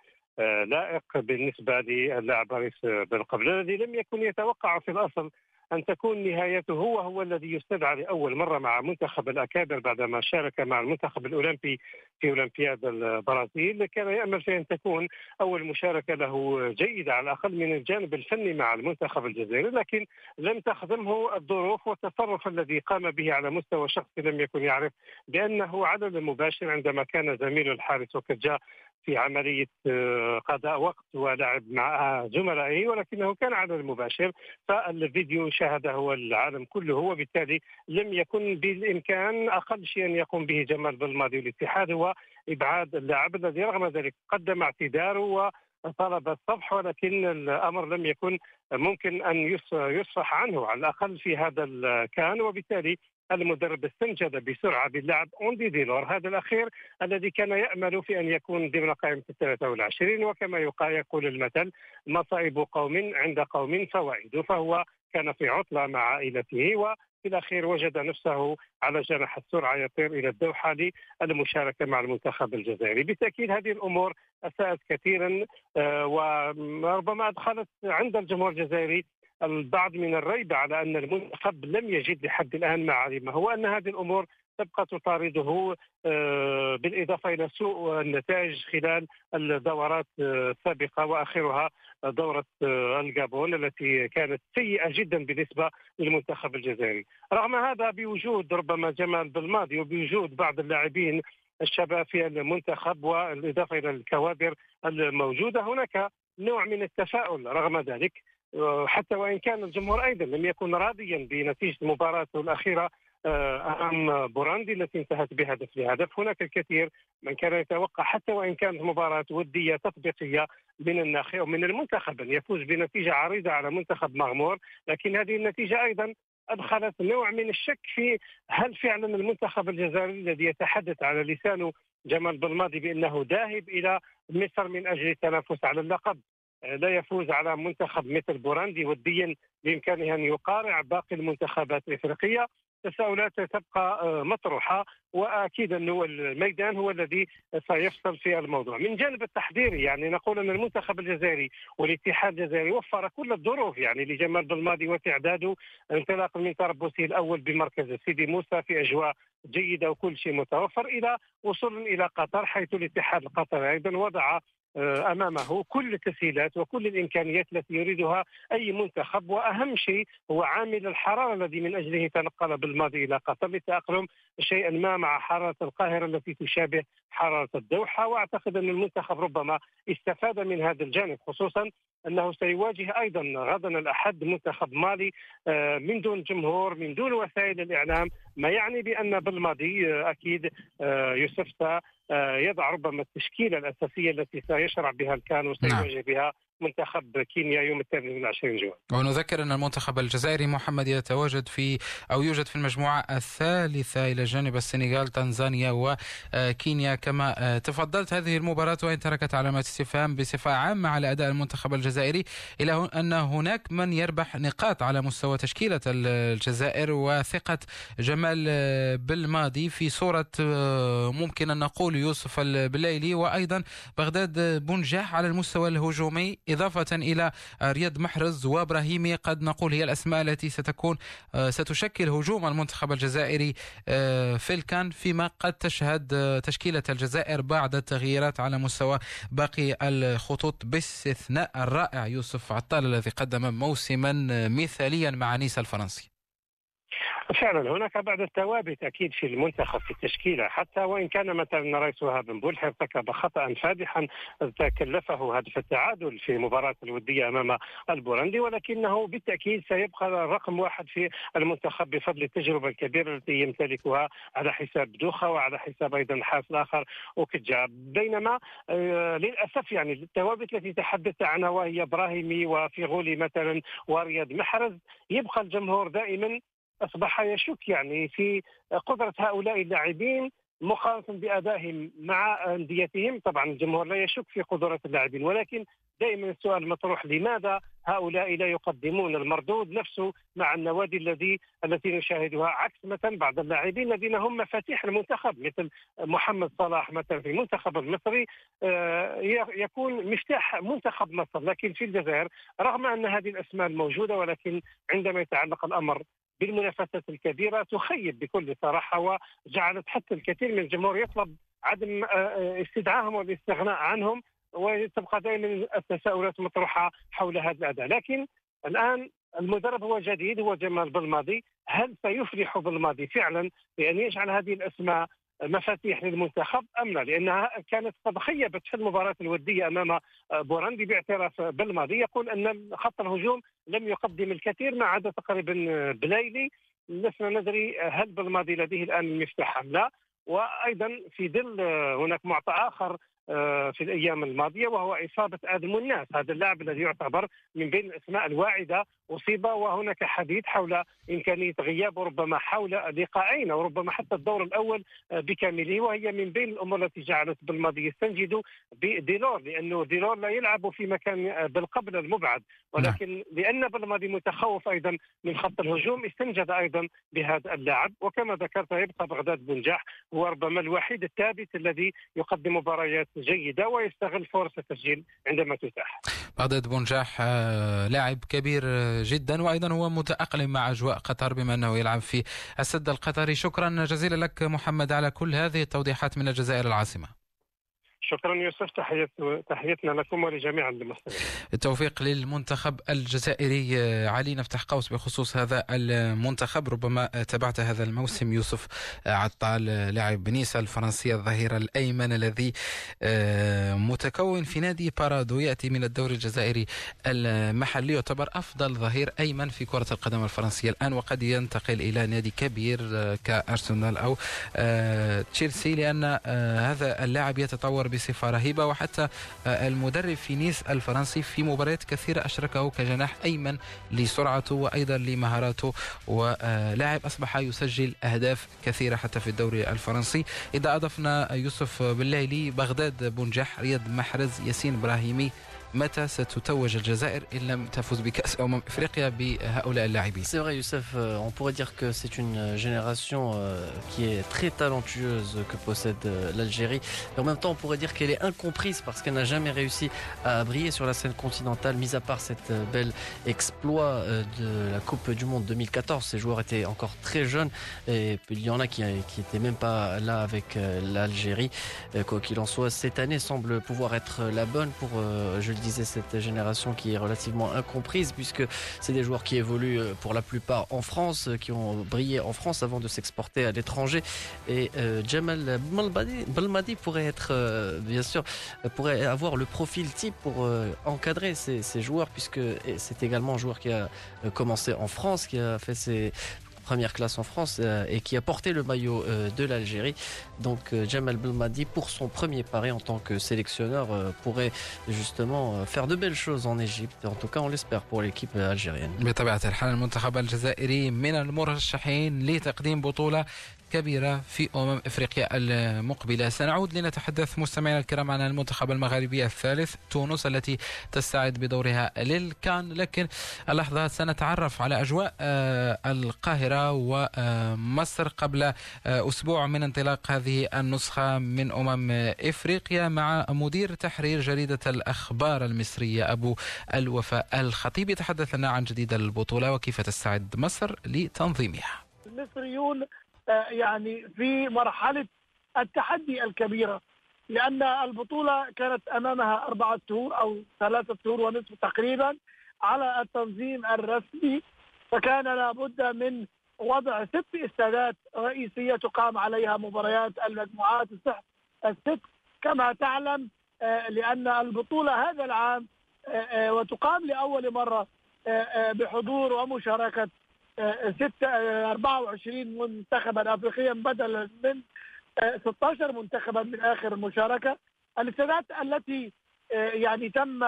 لائق بالنسبة للاعب باريس بن قبل الذي لم يكن يتوقع في الأصل أن تكون نهايته هو هو الذي يستدعى لأول مرة مع منتخب الأكابر بعدما شارك مع المنتخب الأولمبي في أولمبياد البرازيل. كان يأمل في أن تكون أول مشاركة له جيدة على الأقل من الجانب الفني مع المنتخب الجزائري لكن لم تخدمه الظروف والتصرف الذي قام به على مستوى شخصي لم يكن يعرف بأنه عدد مباشر عندما كان زميله الحارس وكجا في عملية آه، قضاء وقت ولعب مع زملائه ولكنه كان عدد مباشر فالفيديو شاهده العالم كله وبالتالي لم يكن بالإمكان أقل شيء أن يقوم به جمال بلماضي والاتحاد هو إبعاد اللاعب الذي رغم ذلك قدم اعتذاره طلب الصفح ولكن الأمر لم يكن ممكن أن يصفح عنه على الأقل في هذا الكان وبالتالي المدرب استنجد بسرعة باللاعب أندي ديلور هذا الأخير الذي كان يأمل في أن يكون ضمن قائمة الثلاثة والعشرين وكما يقول المثل مصائب قوم عند قوم فوائد. فهو كان في عطلة مع عائلته و في الأخير وجد نفسه على جناح السرعة يطير إلى الدوحة للمشاركة مع المنتخب الجزائري، بالتأكيد هذه الأمور أساءت كثيرا آه، وربما أدخلت عند الجمهور الجزائري البعض من الريب على أن المنتخب لم يجد لحد الآن ما علمه وان هذه الأمور تبقى تطارده آه، بالإضافة إلى سوء النتائج خلال الدورات آه، السابقة وآخرها دورة آه، الجابون التي كانت سيئة جدا بالنسبة للمنتخب الجزائري، رغم هذا بوجود ربما جمال بالماضي وبوجود بعض اللاعبين الشباب في المنتخب والإضافة إلى الكوادر الموجودة هناك نوع من التفاؤل. رغم ذلك حتى وإن كان الجمهور أيضا لم يكن راضيا بنتيجة المباراه الأخيرة آه، أمام بوراندي التي انتهت بهدف لهدف، هناك الكثير من كان يتوقع حتى وإن كانت مباراة ودية تطبيقية من الناخب ومن المنتخب أن يفوز بنتيجة عريضة على منتخب مغمور، لكن هذه النتيجة أيضا أدخلت نوع من الشك في هل فعلا المنتخب الجزائري الذي يتحدث على لسانه جمال بالماضي بأنه ذاهب إلى مصر من أجل التنافس على اللقب. لا يفوز على منتخب مثل بوراندي وديا بإمكانه أن يقارع باقي المنتخبات الإفريقية. تساؤلات تبقى آه، مطروحة وأكيد أنه الميدان هو الذي سيفصل في الموضوع. من جانب التحضيري يعني نقول أن المنتخب الجزائري والاتحاد الجزائري وفر كل الظروف يعني لجمال بالماضي وتعداده انطلاقا من تربصه الأول بمركز سيدي موسى في أجواء جيدة وكل شيء متوفر إلى وصول إلى قطر حيث الاتحاد القطري أيضا وضع أمامه كل التسهيلات وكل الإمكانيات التي يريدها أي منتخب وأهم شيء هو عامل الحرارة الذي من أجله تنقل بالماضي إلى قطر للتاقلم شيئا ما مع حرارة القاهرة التي تشابه حرارة الدوحة وأعتقد أن المنتخب ربما استفاد من هذا الجانب خصوصا أنه سيواجه أيضا غدا الأحد منتخب مالي آه، من دون جمهور من دون وسائل الإعلام ما يعني بأن بالماضي آه، أكيد يوسف يضع ربما التشكيلة الأساسية التي سيشرع بها الكان وسيواجه نعم. بها منتخب كينيا يوم الثامن من 20 جوان.
ونذكر أن المنتخب الجزائري محمد يتواجد في أو يوجد في المجموعة الثالثة إلى جانب السنغال تنزانيا وكينيا. كما تفضلت هذه المباراة وإن تركت علامات استفهام بصفة عامة على أداء المنتخب الجزائري إلى أن هناك من يربح نقاط على مستوى تشكيلة الجزائر وثقة جمال بالماضي في صورة ممكن أن نقول يوسف البليلي وأيضا بغداد بنجاح على المستوى الهجومي. إضافة إلى رياض محرز وإبراهيمي. قد نقول هي الأسماء التي ستكون آه، ستشكل هجوم المنتخب الجزائري آه، في الكان فيما قد تشهد آه، تشكيلة الجزائر بعض التغييرات على مستوى باقي الخطوط باستثناء الرائع يوسف عطال الذي قدم موسما مثاليا مع نيس الفرنسي.
فعلا هناك بعض الثوابت أكيد في المنتخب في التشكيلة حتى وإن كان مثلا رئيس وهاب بن بولح ارتكب خطأ فادحا تكلفه هدف التعادل في مباراة الودية أمام البورندي ولكنه بالتأكيد سيبقى رقم واحد في المنتخب بفضل التجربة الكبيرة التي يمتلكها على حساب دوخة وعلى حساب أيضا الحارس الآخر وكجا بينما آه للأسف يعني الثوابت التي تحدثت عنها وهي إبراهيمي وفيغولي مثلا ورياض محرز يبقى الجمهور دائما أصبح يشك يعني في قدرة هؤلاء اللاعبين مقارنة بأدائهم مع أنديتهم. طبعا الجمهور لا يشك في قدرات اللاعبين ولكن دائما السؤال مطروح لماذا هؤلاء لا يقدمون المردود نفسه مع النوادي الذي التي نشاهدها عكس مثلا بعض اللاعبين الذين هم مفاتيح المنتخب مثل محمد صلاح مثلا في المنتخب المصري آه، يكون مفتاح منتخب مصر. لكن في الجزائر رغم أن هذه الأسماء الموجودة ولكن عندما يتعلق الأمر بالمنافسات الكبيرة تخيب بكل صراحة وجعلت حتى الكثير من الجمهور يطلب عدم آه، آه، استدعائهم والاستغناء عنهم وتبقى دائما التساؤلات مطروحة حول هذا الأداء. لكن الآن المدرب هو جديد هو جمال بالماضي. هل سيفلح بالماضي فعلا بأن يجعل هذه الأسماء مفاتيح للمنتخب أم لا؟ لأنها كانت قد خيبت في المباراة الودية أمام بوراندي باعتراف بالماضي يقول أن خط الهجوم لم يقدم الكثير ما عدا تقريبا بلايلي لسنا ندري هل بالماضي لديه الآن المفتاح أم لا؟ وأيضا في ظل هناك معطى آخر آه، في الأيام الماضية وهو إصابة آدم الناس. هذا اللاعب الذي يعتبر من بين الأسماء الواعدة. أصيب وهناك حديث حول إمكانية غيابه ربما حول لقاءين أو ربما حتى الدور الأول آه، بكامله وهي من بين الأمور التي جعلت بالماضي يستنجد بديلور لأنه ديلور لا يلعب في مكان آه، بالقبل المبعد ولكن نعم. لأن بالماضي متخوف أيضا من خط الهجوم استنجد أيضا بهذا اللاعب. وكما ذكرت يبقى بغداد بنجاح هو ربما الوحيد الثابت الذي يقدم مباريات جيدة ويستغل فرص التسجيل عندما تتاح.
بغداد بنجاح آه، لاعب كبير آه، جدا وأيضا هو متأقلم مع أجواء قطر بما أنه يلعب في السد القطري شكرا جزيلا لك محمد على كل هذه التوضيحات من الجزائر العاصمة.
شكرا يوسف تحيتنا لكم ولجميع المستمعين.
التوفيق للمنتخب الجزائري علي نفتح قوس بخصوص هذا المنتخب ربما تابعت هذا الموسم يوسف عطال لاعب بنيسا الفرنسي الظهير الأيمن الذي آه، متكون في نادي بارادو يأتي من الدوري الجزائري المحلي يعتبر أفضل ظهير أيمن في كرة القدم الفرنسية الآن وقد ينتقل إلى نادي كبير آه، كأرسنال أو آه، تشيلسي لأن هذا اللاعب يتطور بصفة رهيبة وحتى آه، المدرب في نيس الفرنسي في مباريات كثيرة أشركه كجناح أيمن لسرعته وأيضا لمهاراته ولاعب أصبح يسجل أهداف كثيرة حتى في الدوري الفرنسي. إذا أضفنا يوسف بالليلي بغداد بنجاح رياض محرز ياسين إبراهيمي متى ستتوج الجزائر إن لم تفوز بكأس أمم إفريقيا بهؤلاء اللاعبين
C'est vrai Youssef, euh, on pourrait dire que c'est une génération euh, qui est très talentueuse que possède euh, l'Algérie. Et en même temps, on pourrait dire qu'elle est incomprise parce qu'elle n'a jamais réussi à briller sur la scène continentale, mis à part cette belle exploit de la Coupe du Monde 2014. Ces joueurs étaient encore très jeunes et il y en a qui n'étaient même pas là avec l'Algérie. Quoi qu'il en soit, cette année semble pouvoir être la bonne pour, je le disais, cette génération qui est relativement incomprise puisque c'est des joueurs qui évoluent euh, pour la plupart en France, euh, qui ont brillé en France avant de s'exporter à l'étranger. Et euh, Jamal Balmadi pourrait être, bien sûr, pourrait avoir le profil type pour encadrer ces joueurs puisque c'est également un joueur qui a commencé en France, qui a fait ses première classe en France euh, et qui a porté le maillot euh, de l'Algérie. Donc euh, Jamal Belmadi, pour son premier pari en tant que sélectionneur, pourrait justement faire de belles choses en Égypte. En tout cas, on l'espère pour l'équipe algérienne.
كبيرة في أمم إفريقيا المقبلة. سنعود لنتحدث مستمعينا الكرام عن المنتخب المغاربي الثالث تونس التي تستعد بدورها للكان. لكن اللحظة سنتعرف على أجواء آه، القاهرة ومصر قبل آه، أسبوع من انطلاق هذه النسخة من أمم إفريقيا مع مدير تحرير جريدة الأخبار المصرية أبو الوفاء الخطيب. يتحدث لنا عن جديد البطولة وكيف تستعد مصر لتنظيمها.
المصريون يعني في مرحلة التحدي الكبيرة لأن البطولة كانت أمامها أربعة شهور أو ثلاثة شهور ونصف تقريبا على التنظيم الرسمي فكان لابد من وضع ست استادات رئيسية تقام عليها مباريات المجموعات الست. كما تعلم آه، لأن البطولة هذا العام آه، آه، وتقام لأول مرة بحضور ومشاركة 24 منتخبا افريقيا بدلا من 16 منتخبا من آخر مشاركة. الاستادات التي يعني تم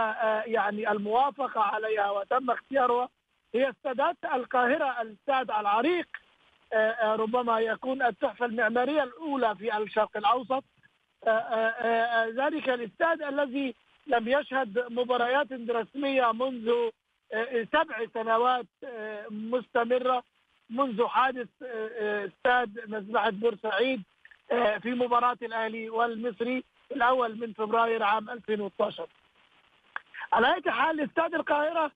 يعني الموافقة عليها وتم اختيارها هي استادات القاهرة الاستاد العريق ربما يكون التحفة المعمارية الأولى في الشرق الأوسط. ذلك الاستاد الذي لم يشهد مباريات رسمية منذ سبع سنوات آه، مستمرة منذ حادث آه، آه، استاد مذبحة بورسعيد في مباراة الأهلي والمصري الأول من فبراير عام 2012 على أي حال استاد القاهرة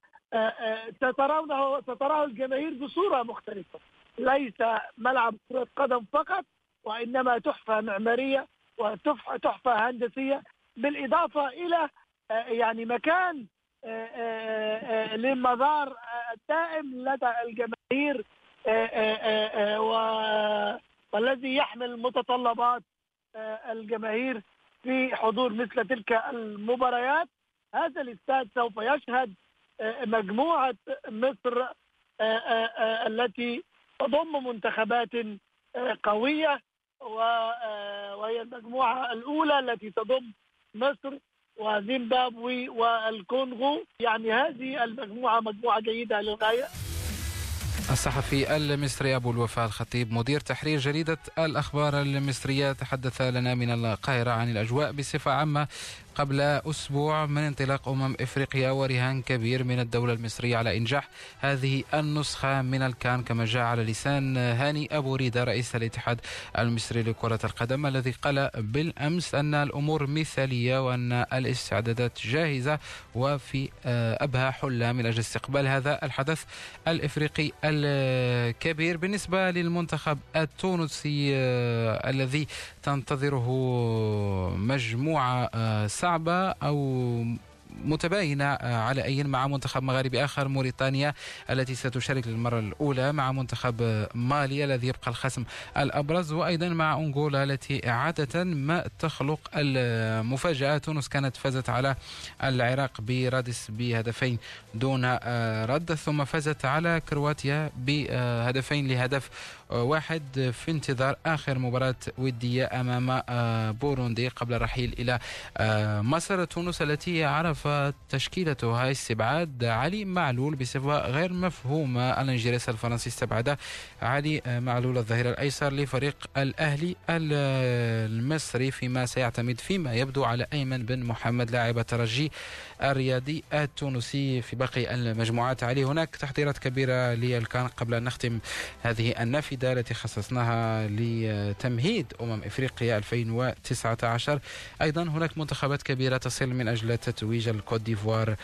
سترونه ستراه الجماهير بصورة مختلفة. ليس ملعب كرة قدم فقط وإنما تحفة معمارية وتحفة هندسية بالإضافة إلى يعني مكان للمزار الدائم لدى الجماهير والذي يحمل متطلبات الجماهير في حضور مثل تلك المباريات. هذا الإستاد سوف يشهد مجموعة مصر التي تضم منتخبات قوية وهي المجموعة الأولى التي تضم مصر وزيمبابوي والكونغو. يعني هذه المجموعة مجموعة جيدة للغاية.
الصحفي المصري أبو الوفاء الخطيب مدير تحرير جريدة الأخبار المصرية تحدث لنا من القاهرة عن الأجواء بصفة عامة. قبل أسبوع من انطلاق أمم إفريقيا ورهان كبير من الدولة المصرية على إنجاح هذه النسخة من الكان كما جاء على لسان هاني أبو ريدة رئيس الاتحاد المصري لكرة القدم الذي قال بالأمس أن الأمور مثالية وأن الاستعدادات جاهزة وفي أبهى حلة من أجل استقبال هذا الحدث الإفريقي الكبير. بالنسبة للمنتخب التونسي الذي تنتظره مجموعة صعبة أو متباينة على أي مع منتخب مغاربي آخر موريتانيا التي ستشارك للمرة الأولى مع منتخب مالي الذي يبقى الخصم الأبرز وأيضا مع أنغولا التي عادة ما تخلق المفاجأة تونس كانت فازت على العراق برادس بهدفين دون رد ثم فازت على كرواتيا بهدفين لهدف واحد في انتظار آخر مباراة ودية أمام بوروندي قبل الرحيل إلى مصر. تونس التي عرف تشكيلتها استبعاد علي معلول بصفة غير مفهومة. ألان جيريس الفرنسي استبعد علي معلول الظهير الأيسر لفريق الأهلي المصري فيما سيعتمد فيما يبدو على أيمن بن محمد لاعب الترجي الرياضي التونسي في باقي المجموعات. علي هناك تحضيرات كبيرة للكان قبل أن نختم هذه النافذة. التي خصصناها لتمهيد أمم إفريقيا 2019 أيضا هناك منتخبات كبيرة تصل من أجل تتويج الكوت ديفوار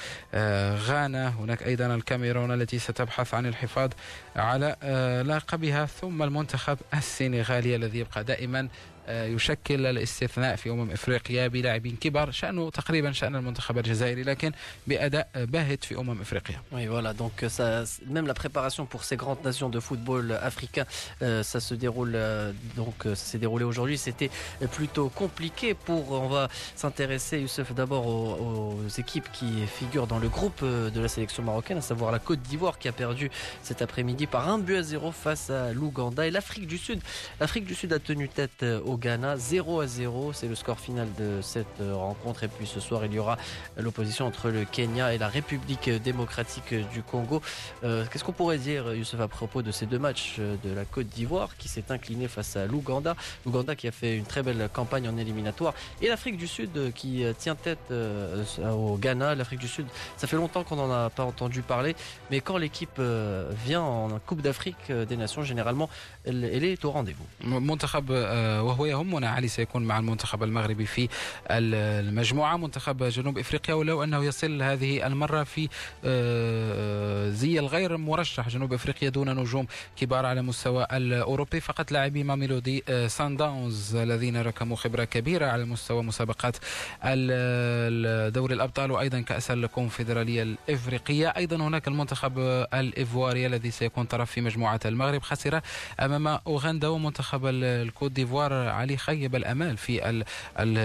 غانا. هناك أيضا الكاميرون التي ستبحث عن الحفاظ على لقبها. ثم المنتخب السنغالي الذي يبقى دائما يشكل الاستثناء في أمم إفريقيا بلاعبين كبار شأنه تقريبا شأن المنتخب الجزائري لكن بأداء باهت في أمم إفريقيا
Oui, voilà, donc ça, même la préparation pour ces grandes nations de football africain, euh, ça se déroule, euh, donc ça s'est déroulé aujourd'hui. C'était plutôt compliqué pour, on va s'intéresser, Youssef, d'abord aux, aux, équipes qui figurent dans le groupe de la sélection marocaine, à savoir la Côte d'Ivoire qui a perdu cet après-midi par un but à zéro face à l'Ouganda et l'Afrique du Sud. L'Afrique du Sud a tenu tête au Ghana 0 à 0. C'est le score final de cette rencontre. Et puis ce soir, il y aura l'opposition entre le Kenya et la République démocratique du Congo. Euh, Qu'est-ce qu'on pourrait dire, Youssef, à propos de ces deux matchs de la Côte d'Ivoire qui s'est incliné face à l'Ouganda? L'Ouganda qui a fait une très belle campagne en éliminatoire. Et l'Afrique du Sud qui tient tête euh, au Ghana. L'Afrique du Sud, ça fait longtemps qu'on n'en a pas entendu parler. Mais quand l'équipe euh, vient en Coupe d'Afrique des Nations, généralement, elle, elle est au rendez-vous.
يهمنا علي سيكون مع المنتخب المغربي في المجموعة. منتخب جنوب إفريقيا ولو أنه يصل هذه المرة في زي الغير مرشح جنوب إفريقيا دون نجوم كبار على مستوى الأوروبي فقط لاعبي ماميلودي سان داونز الذين راكموا خبرة كبيرة على مستوى مسابقات دوري الأبطال وأيضا كأس الكونفدرالية الإفريقية. أيضا هناك المنتخب الإيفواري الذي سيكون طرف في مجموعة المغرب خسر أمام أوغندا ومنتخب الكوت ديفوار اللي خيب الأمال في ال ال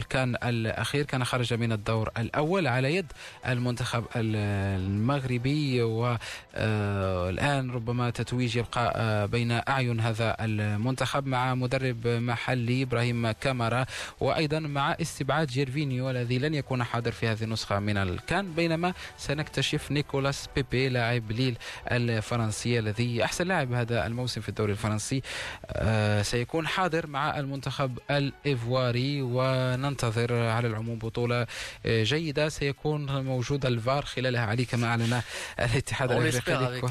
الكان الأخير كان خرج من الدور الأول على يد المنتخب المغربي والان ربما تتويج يبقى بين أعين هذا المنتخب مع مدرب محلي إبراهيم كامارا وأيضا مع استبعاد جيرفينيو الذي لن يكون حاضر في هذه النسخة من الكان بينما سنكتشف نيكولاس بيبي لاعب ليل الفرنسي الذي أحسن لاعب هذا الموسم في الدوري الفرنسي سيكون حاضر مع المنتخب الإيفواري وننتظر على العموم بطولة جيدة سيكون موجود الفار خلالها. علي كما أعلن الاتحاد الأفريقي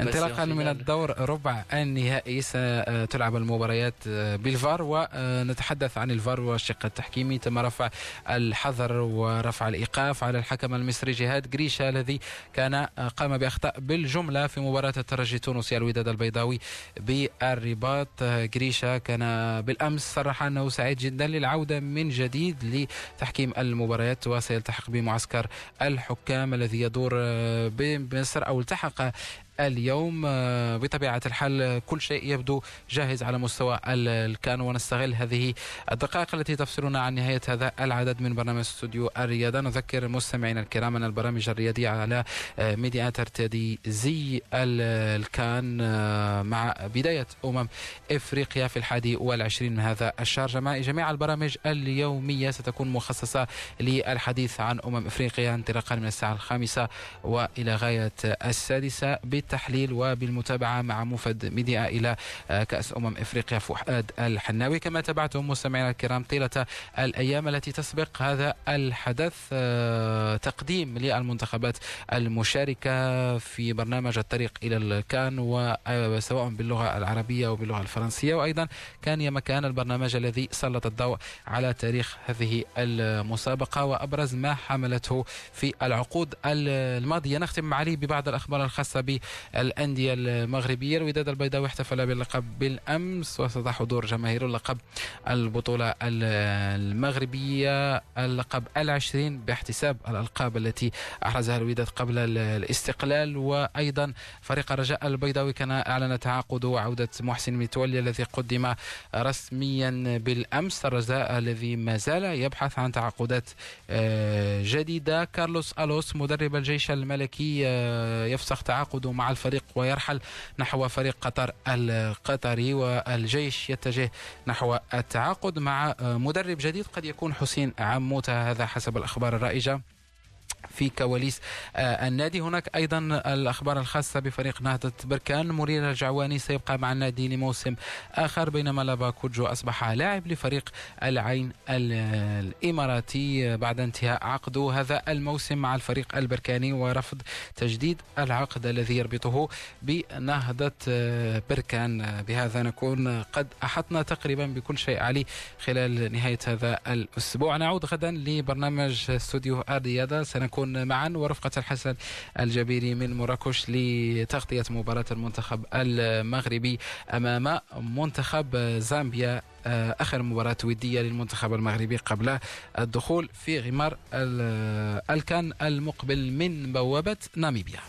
انطلاقا من الدور ربع النهائي ستلعب المباريات بالفار ونتحدث عن الفار والشق التحكيمي. تم رفع الحظر ورفع الإيقاف على الحكم المصري جهاد جريشا الذي كان قام بأخطاء بالجملة في مباراة الترجي التونسي الوداد البيضاوي بالرباط. جريشا كان بالأمس صرح أنه سعيد جدا للعودة من جديد لتحكيم المباريات وسيلتحق بمعسكر الحكام الذي يدور بمصر أو التحق اليوم بطبيعة الحال كل شيء يبدو جاهز على مستوى الكان ونستغل هذه الدقائق التي تفصلنا عن نهاية هذا العدد من برنامج استوديو الرياضة. نذكر مستمعينا الكرام أن البرامج الرياضية على ميديا ترتدي زي الكان مع بداية أمم إفريقيا في الحادي والعشرين من هذا الشهر. جميع البرامج اليومية ستكون مخصصة للحديث عن أمم إفريقيا انطلاقا من الساعة الخامسة وإلى غاية السادسة. بالتحليل وبالمتابعة مع مفد ميديا إلى كأس أمم إفريقيا فؤاد الحناوي. كما تابعتم مستمعينا الكرام طيلة الأيام التي تسبق هذا الحدث تقديم للمنتخبات المشاركة في برنامج الطريق إلى الكان وسواء باللغة العربية وباللغة الفرنسية. وأيضا كان يا مكان البرنامج الذي سلط الضوء على تاريخ هذه المسابقة وأبرز ما حملته في العقود الماضية. نختم مع علي ببعض الأخبار الخاصة بالأندية المغربية. الوداد البيضاوي احتفل باللقب بالأمس وسط حضور جماهير اللقب البطولة المغربية. اللقب العشرين باحتساب الألقاب التي أحرزها الوداد قبل الاستقلال. وأيضا فريق الرجاء البيضاوي كان أعلن تعاقده وعودة محسن متولي الذي قدم رسميا بالأمس. الرجاء الذي ما زال يبحث عن تعاقدات آه، جديدة. كارلوس ألوس مدرب الجيش الملكي آه، يفسخ تعاقده مع الفريق ويرحل نحو فريق قطر القطري والجيش يتجه نحو التعاقد مع مدرب جديد قد يكون حسين عموتة. هذا حسب الأخبار الرائجة. في كواليس آه، النادي. هناك أيضا الأخبار الخاصة بفريق نهضة بركان مرير الجعواني سيبقى مع النادي لموسم آخر بينما لابا كوجو أصبح لاعب لفريق العين الإماراتي. بعد انتهاء عقده هذا الموسم مع الفريق البركاني ورفض تجديد العقد الذي يربطه بنهضة آه، بركان. بهذا نكون قد أحطنا تقريبا بكل شيء علي خلال نهاية هذا الأسبوع. نعود غدا لبرنامج استوديو الرياضة سنكون نكون معا ورفقة الحسن الجبيري من مراكش لتغطية مباراة المنتخب المغربي أمام منتخب زامبيا آه، آخر مباراة ودية للمنتخب المغربي قبل الدخول في غمار الكان المقبل من بوابة ناميبيا.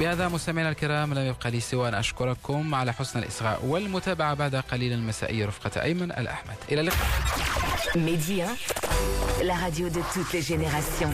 بهذا مستمعينا الكرام لم يبقى لي سوى أن أشكركم على حسن الإصغاء والمتابعة بعد قليل المسائي رفقة أيمن الأحمد إلى اللقاء
Média, la radio de toutes les générations.